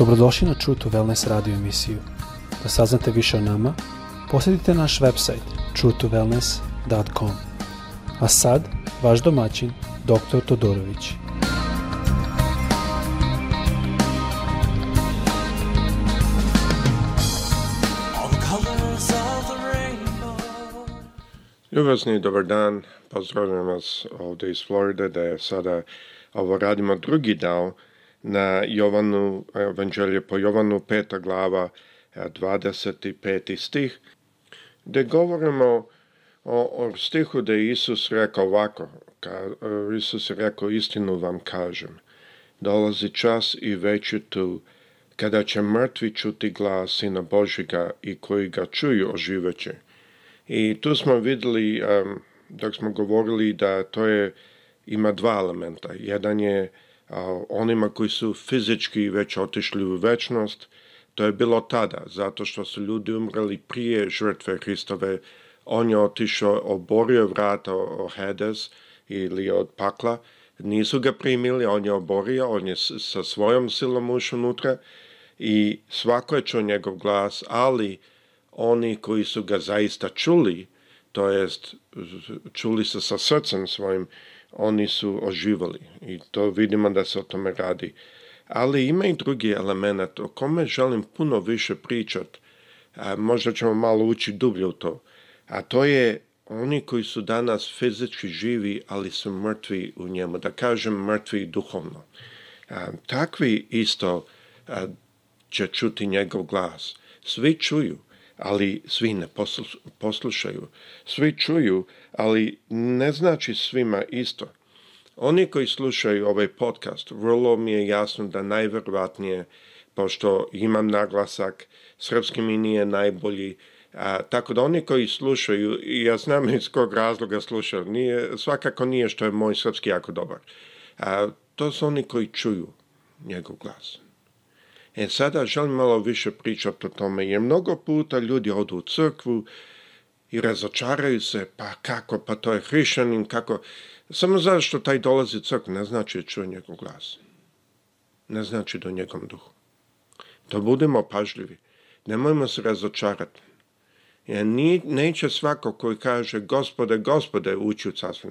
Dobrodošli na True to Wellness radio emisiju. Da saznate više o nama, posjetite naš website truetowellness.com. A sad, vaš domaćin, dr. Todorović. Ljubazni dobar dan, pozdravljam vas ovdje iz Floride, da je sada ovo radimo drugi dao na Jovanu, evanđelje po Jovanu, peta glava, 25. E, stih, da govorimo o, o stihu da je Isus rekao ovako, ka, e, Isus je rekao istinu vam kažem, dolazi čas i veći tu, kada će mrtvi čuti glas Sina Božjega i koji ga čuju oživeće. I tu smo vidjeli, dok smo govorili da to je, ima dva elementa. Jedan je onima koji su fizički već otišli u večnost, to je bilo tada, zato što su ljudi umrli prije žrtve Hristove. On je otišao, oborio vrata o Hedes ili od pakla, nisu ga primili, on je oborio, on je sa svojom silom ušao unutra i svako je čuo njegov glas, ali oni koji su ga zaista čuli, to jest čuli se sa srcem svojim, oni su oživali i to vidimo da se o tome radi. Ali ima i drugi element o kome želim puno više pričat, možda ćemo malo ući dublje u to, a to je oni koji su danas fizički živi, ali su mrtvi u njemu, da kažem mrtvi duhovno. takvi isto će čuti njegov glas. Svi čuju, ali svi ne poslušaju. Svi čuju, ali ne znači svima isto. Oni koji slušaju ovaj podcast, vrlo mi je jasno da najvjerojatnije, pošto imam naglasak, srpski mi nije najbolji, tako da oni koji slušaju, i ja znam iz kog razloga slušaju, nije, svakako nije što je moj srpski jako dobar. to su oni koji čuju njegov glas. E sada želim malo više pričati o tome, jer mnogo puta ljudi odu u crkvu i razočaraju se, pa kako, pa to je hrišanin, kako... Samo što taj dolazi u crkvu, ne znači da čuje njegov glas. Ne znači do njegovom duhu. To budemo pažljivi. Nemojmo se razočarati. E, jer neće svako koji kaže gospode, gospode ući u carstvo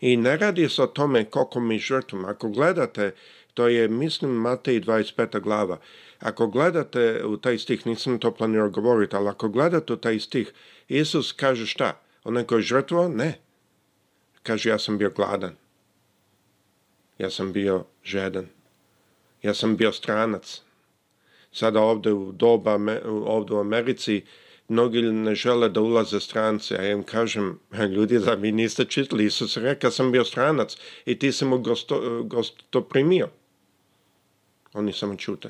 I ne radi se o tome koliko mi žrtvama. Ako gledate to je, mislim, Matej 25. glava. Ako gledate u taj stih, nisam to planirao govoriti, ali ako gledate u taj stih, Isus kaže šta? Onaj koji je žrtvo? Ne. Kaže, ja sam bio gladan. Ja sam bio žedan. Ja sam bio stranac. Sada ovdje u doba, ovdje u Americi, mnogi ne žele da ulaze stranci, a ja im kažem, ljudi, da mi niste čitali, Isus reka, sam bio stranac i ti sam mu gosto, primio. Oni samo čute.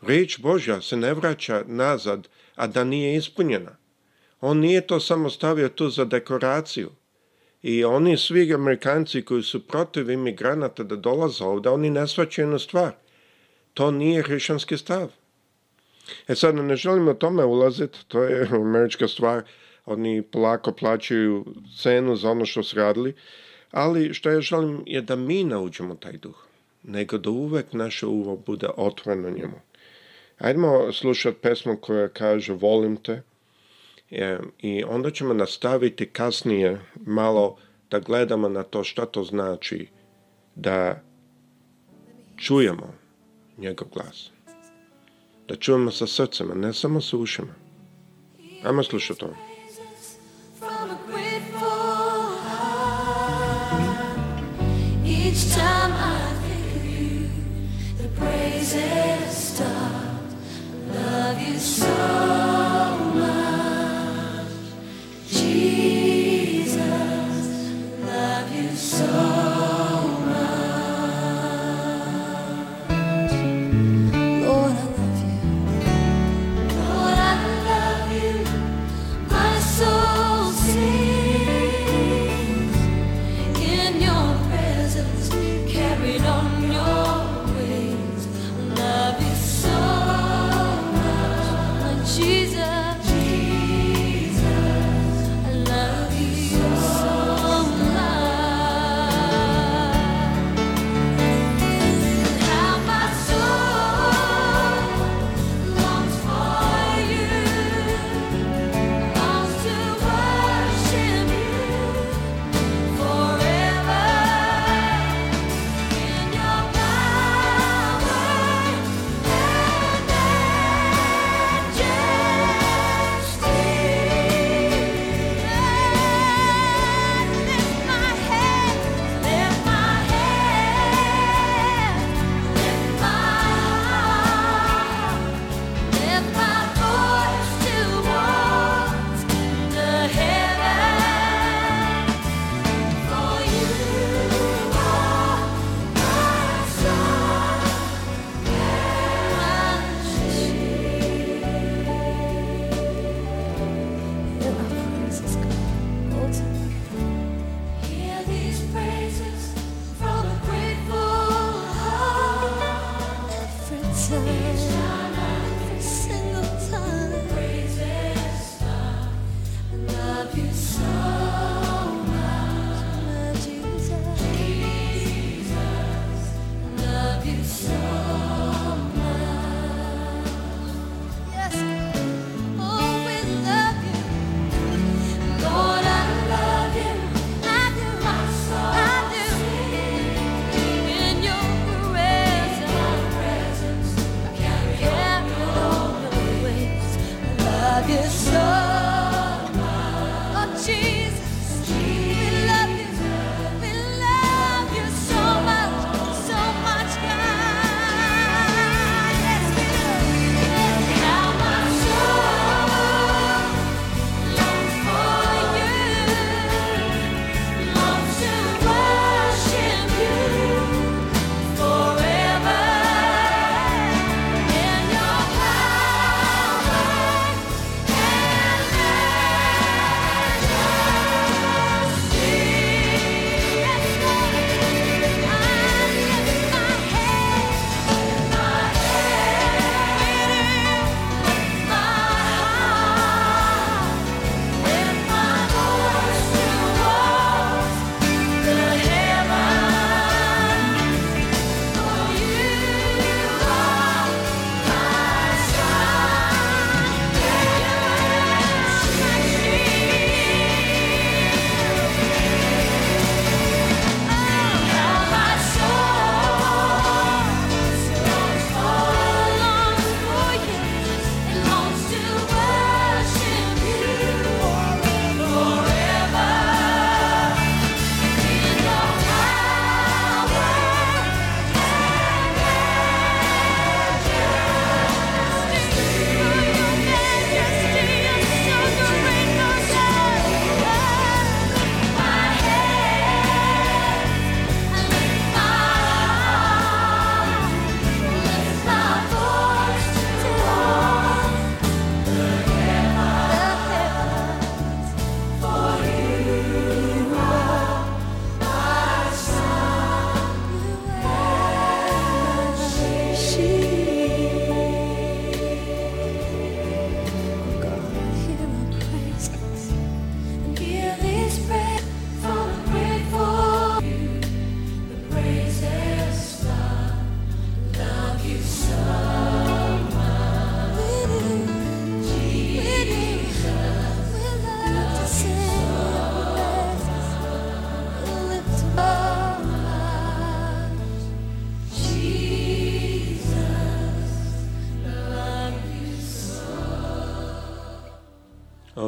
Riječ Božja se ne vraća nazad, a da nije ispunjena. On nije to samo stavio tu za dekoraciju. I oni svi Amerikanci koji su protiv imigranata da dolaze ovdje, oni ne svaću jednu stvar. To nije hrišćanski stav. E sad, ne želim o tome ulaziti, to je američka stvar. Oni polako plaćaju cenu za ono što su radili. Ali što ja želim je da mi naučimo taj duh nego da uvek naše uvo bude otvoreno njemu. Ajdemo slušati pesmu koja kaže Volim te e, i onda ćemo nastaviti kasnije malo da gledamo na to šta to znači da čujemo njegov glas. Da čujemo sa srcema, ne samo sa ušima. Ajmo slušati to. Each time you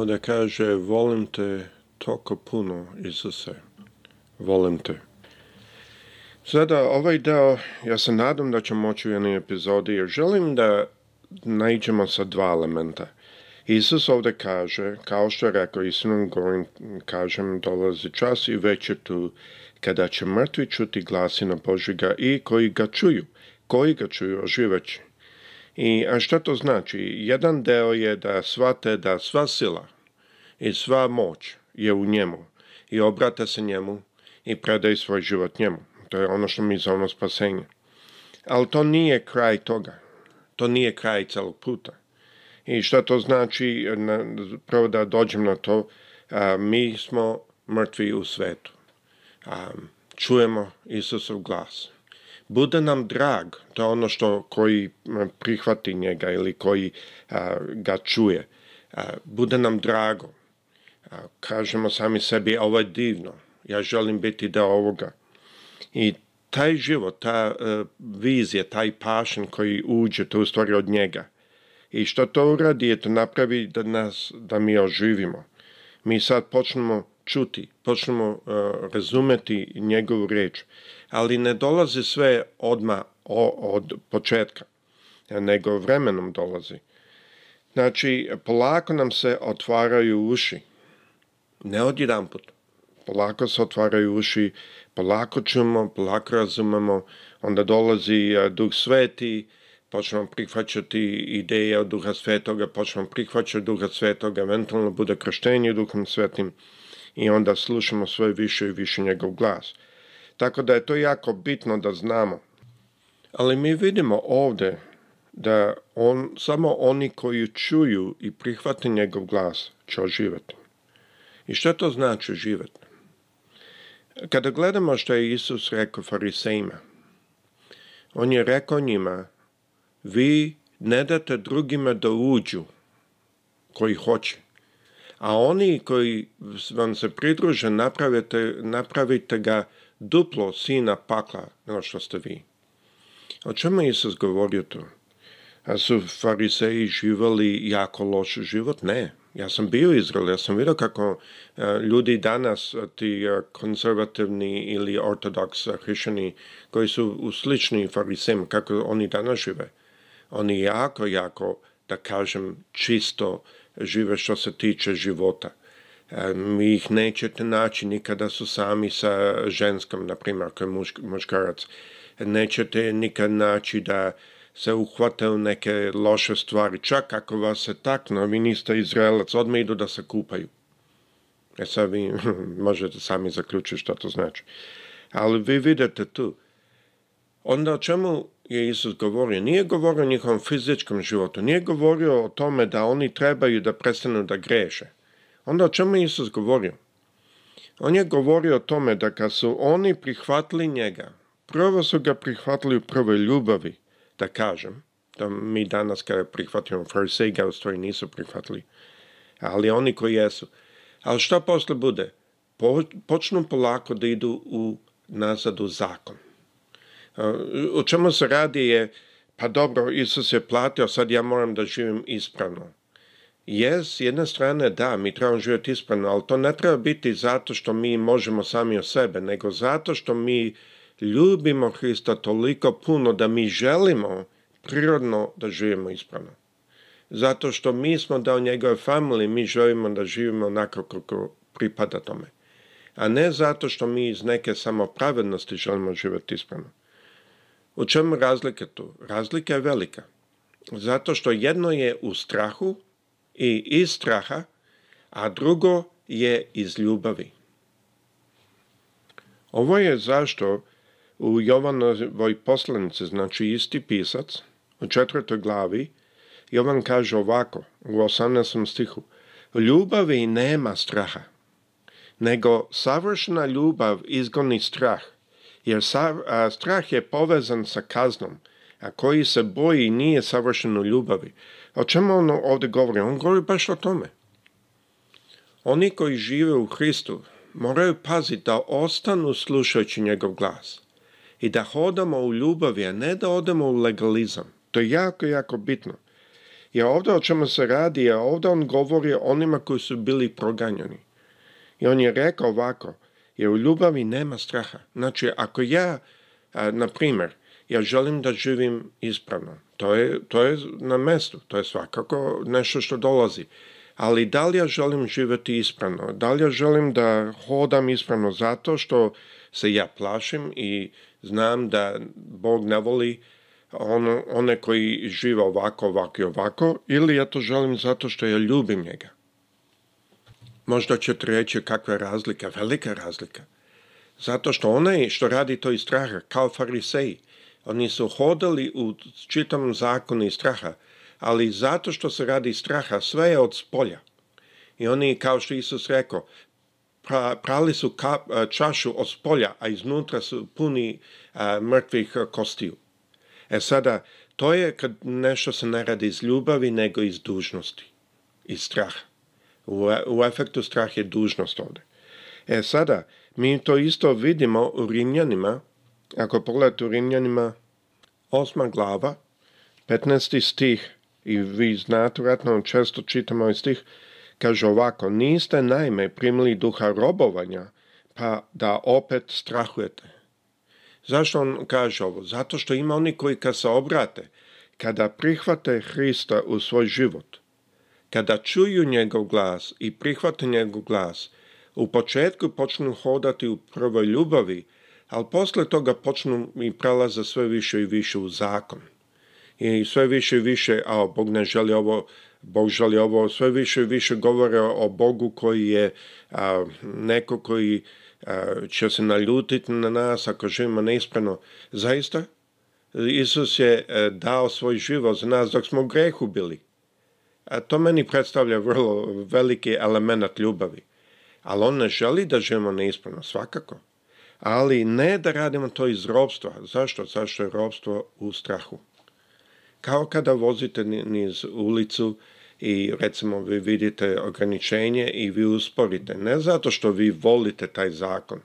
da kaže volim te toliko puno, Isuse. Volim te. Sada ovaj deo, ja se nadam da ćemo moći u jednoj epizodi, jer želim da naiđemo sa dva elementa. Isus ovdje kaže, kao što je rekao, istinom govorim, kažem, dolazi čas i već je tu, kada će mrtvi čuti glasina Božiga i koji ga čuju, koji ga čuju oživeći. I, a što to znači? Jedan deo je da svate, da sva sila, i sva moć je u njemu i obrata se njemu i predaj svoj život njemu. To je ono što mi zovemo spasenje. Ali to nije kraj toga. To nije kraj celog puta. I šta to znači, na, prvo da dođem na to, mi smo mrtvi u svetu. A, čujemo Isusov glas. Bude nam drag, to je ono što koji prihvati njega ili koji ga čuje. bude nam drago kažemo sami sebi ovo je divno, ja želim biti da ovoga. I taj život, ta e, vizija, taj pašen koji uđe, to u stvari od njega. I što to uradi, je to napravi da, nas, da mi oživimo. Mi sad počnemo čuti, počnemo uh, razumeti njegovu reč. ali ne dolazi sve odma od početka, nego vremenom dolazi. Znači, polako nam se otvaraju uši ne odjedanput. Polako se otvaraju uši, polako čujemo, polako razumemo, onda dolazi e, Duh Sveti, počnemo prihvaćati ideje od Duha Svetoga, počnemo prihvaćati Duha Svetoga, eventualno bude krštenje Duhom Svetim i onda slušamo sve više i više njegov glas. Tako da je to jako bitno da znamo. Ali mi vidimo ovdje da on, samo oni koji čuju i prihvate njegov glas će oživjeti. I što to znači život? Kada gledamo što je Isus rekao farisejima, on je rekao njima, vi ne date drugima da uđu koji hoće, a oni koji vam se pridruže napravite, napravite ga duplo sina pakla nego što ste vi. O čemu je Isus govorio tu? A su fariseji živali jako loš život? Ne. Ja sam bio u Izraelu, ja sam vidio kako e, ljudi danas, e, ti e, konzervativni ili ortodoks hrišćani, koji su u slični farisem, kako oni danas žive. Oni jako, jako, da kažem, čisto žive što se tiče života. Mi ih nećete naći nikada su sami sa ženskom, na primjer, je muškarac. Nećete nikada naći da se uhvate u neke loše stvari. Čak ako vas se takno, vi niste Izraelac, odmah idu da se kupaju. E sad vi možete sami zaključiti što to znači. Ali vi vidite tu. Onda o čemu je Isus govorio? Nije govorio o njihovom fizičkom životu, nije govorio o tome da oni trebaju da prestanu da greše. Onda o čemu je Isus govorio? On je govorio o tome da kad su oni prihvatili njega, prvo su ga prihvatili u prvoj ljubavi, da kažem, da mi danas kada prihvatimo ga u stvari nisu prihvatili, ali oni koji jesu. Ali šta posle bude? Po, počnu polako da idu u nazad u zakon. O čemu se radi je, pa dobro, Isus je platio, sad ja moram da živim ispravno. Jes, jedna strana strane da, mi trebamo živjeti ispravno, ali to ne treba biti zato što mi možemo sami o sebe, nego zato što mi ljubimo Hrista toliko puno da mi želimo prirodno da živimo ispravno. Zato što mi smo da u njegove familiji, mi želimo da živimo onako kako pripada tome. A ne zato što mi iz neke samopravednosti želimo živjeti ispravno. U čemu razlika tu? Razlika je velika. Zato što jedno je u strahu i iz straha, a drugo je iz ljubavi. Ovo je zašto u Jovanovoj poslanici, znači isti pisac, u četvrtoj glavi, Jovan kaže ovako, u 18. stihu, ljubavi nema straha, nego savršena ljubav izgoni strah, jer strah je povezan sa kaznom, a koji se boji nije savršen u ljubavi. O čemu on ovdje govori? On govori baš o tome. Oni koji žive u Hristu moraju paziti da ostanu slušajući njegov glas i da hodamo u ljubavi, a ne da odemo u legalizam. To je jako, jako bitno. ja ovdje o čemu se radi je ovdje on govori o onima koji su bili proganjani. I on je rekao ovako, jer u ljubavi nema straha. Znači, ako ja, na primjer, ja želim da živim ispravno, to je, to je na mestu, to je svakako nešto što dolazi. Ali da li ja želim živjeti ispravno? Da li ja želim da hodam ispravno zato što se ja plašim i znam da Bog ne voli ono, one koji žive ovako, ovako i ovako, ili ja to želim zato što ja ljubim njega. Možda ćete reći kakva je razlika, velika razlika. Zato što onaj što radi to iz straha, kao fariseji, oni su hodali u čitavom zakonu iz straha, ali zato što se radi straha, sve je od spolja. I oni, kao što Isus rekao, prali su kap, e, čašu od spolja, a iznutra su puni e, mrtvih e, kostiju. E sada, to je kad nešto se ne radi iz ljubavi, nego iz dužnosti, iz straha. U, efektu strah je dužnost ovdje. E sada, mi to isto vidimo u Rimljanima, ako pogledate u Rimljanima, osma glava, 15. stih, i vi znate, vratno često čitamo iz ovaj stih, Kaže ovako, niste najme primili duha robovanja, pa da opet strahujete. Zašto on kaže ovo? Zato što ima oni koji kad se obrate, kada prihvate Hrista u svoj život, kada čuju njegov glas i prihvate njegov glas, u početku počnu hodati u prvoj ljubavi, ali posle toga počnu i prelaze sve više i više u zakon. I sve više i više, a Bog ne želi ovo Bog želi ovo sve više i više govore o Bogu koji je neko koji će se naljutiti na nas ako živimo neispreno. Zaista, Isus je e, dao svoj život za nas dok smo u grehu bili. A to meni predstavlja vrlo veliki element ljubavi. Ali on ne želi da živimo neispreno, svakako. Ali ne da radimo to iz robstva. Zašto? Zašto je robstvo u strahu. Kao kada vozite niz ulicu i recimo vi vidite ograničenje i vi usporite. Ne zato što vi volite taj zakon,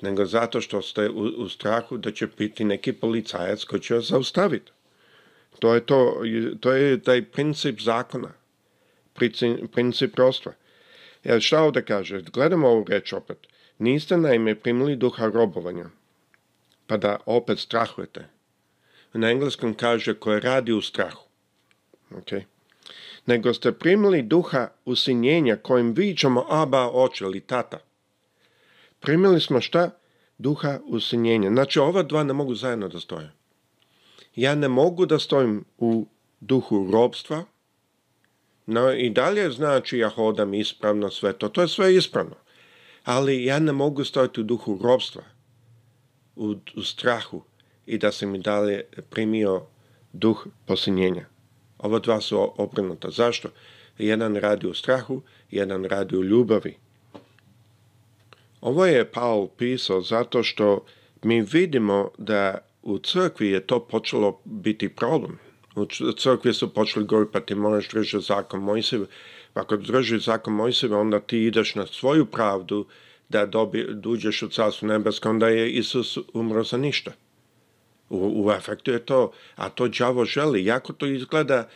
nego zato što ste u, strahu da će biti neki policajac koji će vas zaustaviti. To je, to, to je taj princip zakona, princip prostva. Jer šta ovdje kaže? Gledamo ovu reč opet. Niste naime primili duha robovanja, pa da opet strahujete. Na engleskom kaže koje radi u strahu. Okay nego ste primili duha usinjenja kojim ćemo Aba oče ili tata. Primili smo šta? Duha usinjenja. Znači ova dva ne mogu zajedno da stoje. Ja ne mogu da stojim u duhu robstva, no i dalje znači ja hodam ispravno sve to, to je sve ispravno. Ali ja ne mogu stojiti u duhu robstva, u, u strahu i da sam mi dalje primio duh posinjenja. Ova dva su obrnuta. Zašto? Jedan radi u strahu, jedan radi u ljubavi. Ovo je Paul pisao zato što mi vidimo da u crkvi je to počelo biti problem. U crkvi su počeli govoriti pa ti moraš držati zakon Pa Ako držiš zakon Mojseva onda ti ideš na svoju pravdu da dobi, uđeš u carstvo nebesko, onda je Isus umro za ništa. U, u je to, a to đavo želi. Jako to izgleda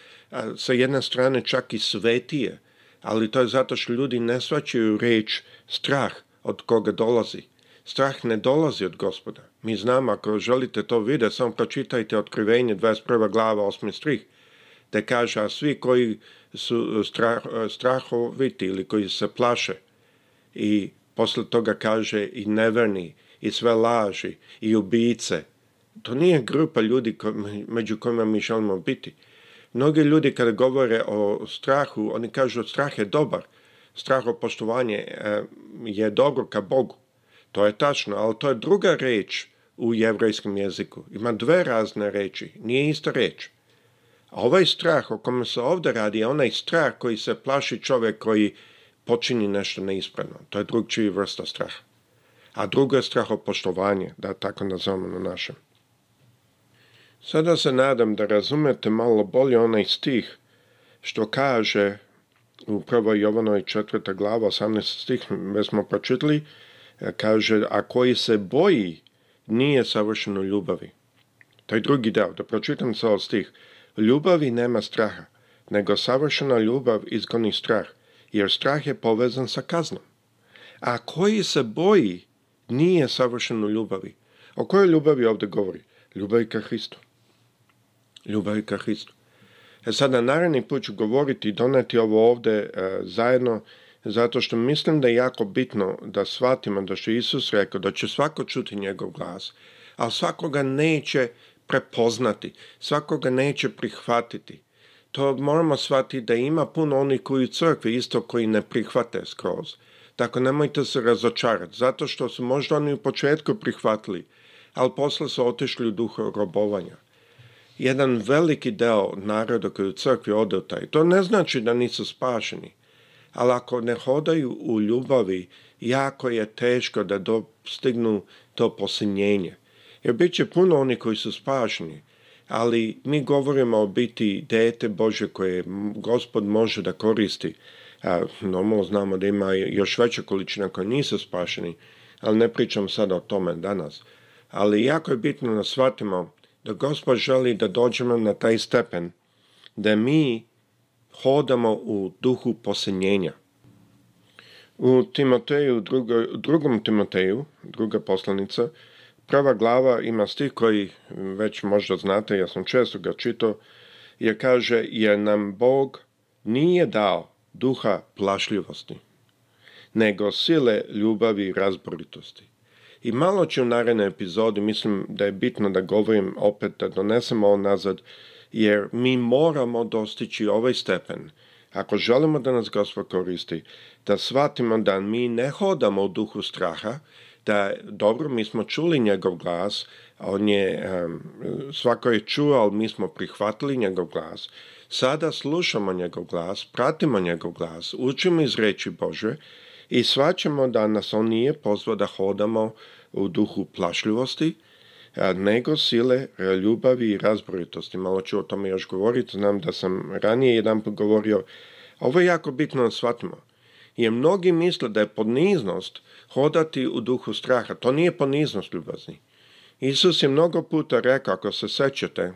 sa jedne strane čak i svetije, ali to je zato što ljudi ne svaćaju reč strah od koga dolazi. Strah ne dolazi od gospoda. Mi znamo, ako želite to vide samo pročitajte otkrivenje 21. glava 8. strih, te kaže, a svi koji su e, e, strahoviti ili koji se plaše i posle toga kaže i neverni, i sve laži, i ubice, to nije grupa ljudi među kojima mi želimo biti. Mnogi ljudi kada govore o strahu, oni kažu strah je dobar, strah poštovanje eh, je dobro ka Bogu. To je tačno, ali to je druga reč u jevrejskom jeziku. Ima dve razne reči, nije ista reč. A ovaj strah o kome se ovdje radi je onaj strah koji se plaši čovjek koji počini nešto neispravno. To je drugčiji vrsta straha. A drugo je poštovanje, da tako nazovemo na našem. Sada se nadam da razumete malo bolje onaj stih što kaže u prvoj Jovanoj četvrta glava 18. stih, već smo pročitali, kaže, a koji se boji nije savršen u ljubavi. Taj drugi deo, da pročitam ceo ovaj stih. Ljubavi nema straha, nego savršena ljubav izgoni strah, jer strah je povezan sa kaznom. A koji se boji nije savršen u ljubavi. O kojoj ljubavi ovdje govori? Ljubavi ka Hristu ljubavi ka Hristu. E sada, naredni put ću govoriti i donati ovo ovdje e, zajedno, zato što mislim da je jako bitno da shvatimo da što je Isus rekao, da će svako čuti njegov glas, ali svakoga neće prepoznati, svakoga neće prihvatiti. To moramo shvatiti da ima puno onih koji u crkvi isto koji ne prihvate skroz. Tako nemojte se razočarati, zato što su možda oni u početku prihvatili, ali posle su otišli u duhu robovanja jedan veliki deo naroda koji u crkvi ode u taj. To ne znači da nisu spašeni, ali ako ne hodaju u ljubavi, jako je teško da dostignu to posinjenje. Jer bit će puno oni koji su spašeni, ali mi govorimo o biti dete Bože koje gospod može da koristi. A, normalno znamo da ima još veća količina koji nisu spašeni, ali ne pričam sada o tome danas. Ali jako je bitno da shvatimo da Gospod želi da dođemo na taj stepen, da mi hodamo u duhu posenjenja. U Timoteju, drugom Timoteju, druga poslanica, prva glava ima stih koji već možda znate, ja sam često ga čitao, je kaže, je nam Bog nije dao duha plašljivosti, nego sile ljubavi i razboritosti. I malo ću u narednoj epizodi, mislim da je bitno da govorim opet, da donesemo ovo nazad, jer mi moramo dostići ovaj stepen. Ako želimo da nas Gospod koristi, da shvatimo da mi ne hodamo u duhu straha, da dobro, mi smo čuli njegov glas, on je, um, svako je čuo, ali mi smo prihvatili njegov glas. Sada slušamo njegov glas, pratimo njegov glas, učimo iz reći Bože, i svaćamo da nas on nije pozvao da hodamo u duhu plašljivosti, nego sile e, ljubavi i razboritosti. Malo ću o tome još govoriti, znam da sam ranije jedan govorio, ovo je jako bitno da shvatimo. Jer mnogi misle da je podniznost hodati u duhu straha. To nije poniznost ljubazni. Isus je mnogo puta rekao, ako se sećate,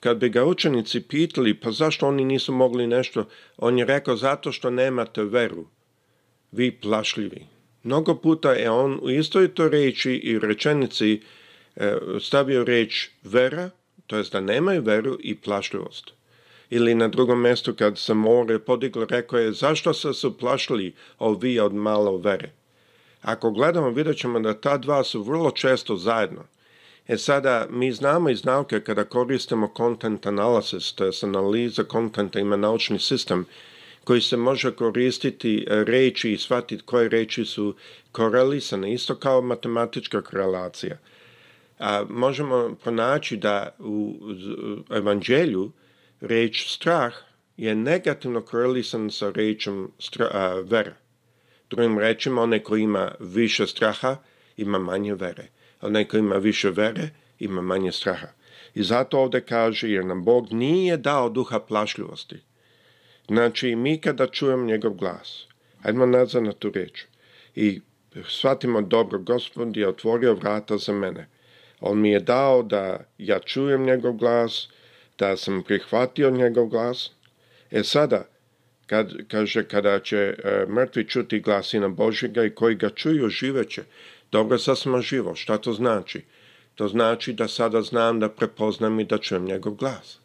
kad bi ga učenici pitali, pa zašto oni nisu mogli nešto, on je rekao, zato što nemate veru vi plašljivi. Mnogo puta je on u istoj to reči i rečenici e, stavio reč vera, to jest da nemaju veru i plašljivost. Ili na drugom mjestu kad se more podiglo rekao je zašto se su plašili ovi od malo vere. Ako gledamo vidjet ćemo da ta dva su vrlo često zajedno. E sada, mi znamo iz nauke kada koristimo content analysis, to je analiza kontenta ima naučni sistem, koji se može koristiti e, reći i shvatiti koje reći su korelisane, isto kao matematička korelacija. A, možemo pronaći da u evanđelju reč strah je negativno korelisan sa rečom vera. Drugim rečima, onaj koji ima više straha, ima manje vere. onaj koji ima više vere, ima manje straha. I zato ovdje kaže, jer nam Bog nije dao duha plašljivosti, Znači, mi kada čujem njegov glas, ajmo nazad na tu riječ i shvatimo dobro, gospod je otvorio vrata za mene. On mi je dao da ja čujem njegov glas, da sam prihvatio njegov glas. E sada, kad, kaže, kada će e, mrtvi čuti glasina Božjega i koji ga čuju, živeće. Dobro, sad sam živo. Šta to znači? To znači da sada znam da prepoznam i da čujem njegov glas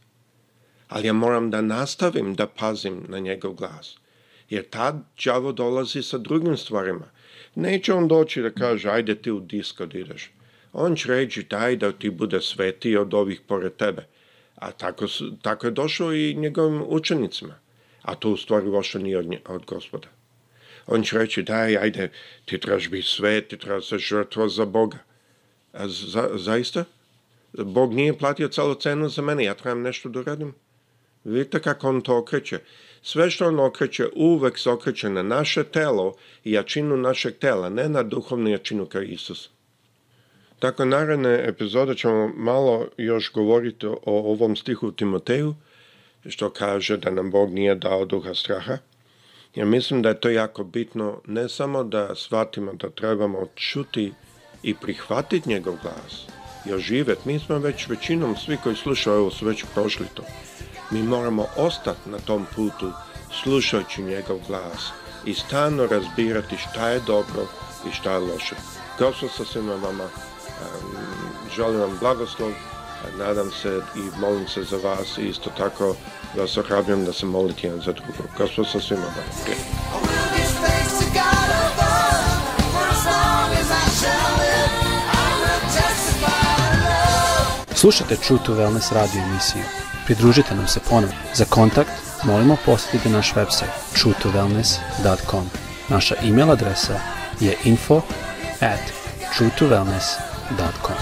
ali ja moram da nastavim da pazim na njegov glas. Jer tad đavo dolazi sa drugim stvarima. Neće on doći da kaže, ajde ti u disko da ideš. On će reći daj da ti bude sveti od ovih pored tebe. A tako, tako je došao i njegovim učenicima. A to u stvari loše nije od, od gospoda. On će reći, daj, ajde, ti trebaš biti svet, ti trebaš se žrtvo za Boga. zaista? Bog nije platio celo cenu za mene, ja trebam nešto da radim. Vidite kako on to okreće. Sve što on okreće uvek se okreće na naše telo i jačinu našeg tela, ne na duhovnu jačinu kao Isus. Tako naredne epizode ćemo malo još govoriti o ovom stihu Timoteju, što kaže da nam Bog nije dao duha straha. Ja mislim da je to jako bitno ne samo da shvatimo da trebamo čuti i prihvatiti njegov glas, još živjeti. Mi smo već većinom, svi koji slušaju ovo su već prošli to. Mi moramo ostati na tom putu slušajući njegov glas i stano razbirati šta je dobro i šta je loše. Kao sa svima vama želim vam blagoslov, nadam se i molim se za vas i isto tako vas ohrabljam da se molite jedan za drugog. Kao sa svima vama. Slušajte True to Wellness radio emisiju. Pridružite nam se ponovno. Za kontakt molimo posjetite naš website www.truetowellness.com Naša email adresa je info at truetowellness.com.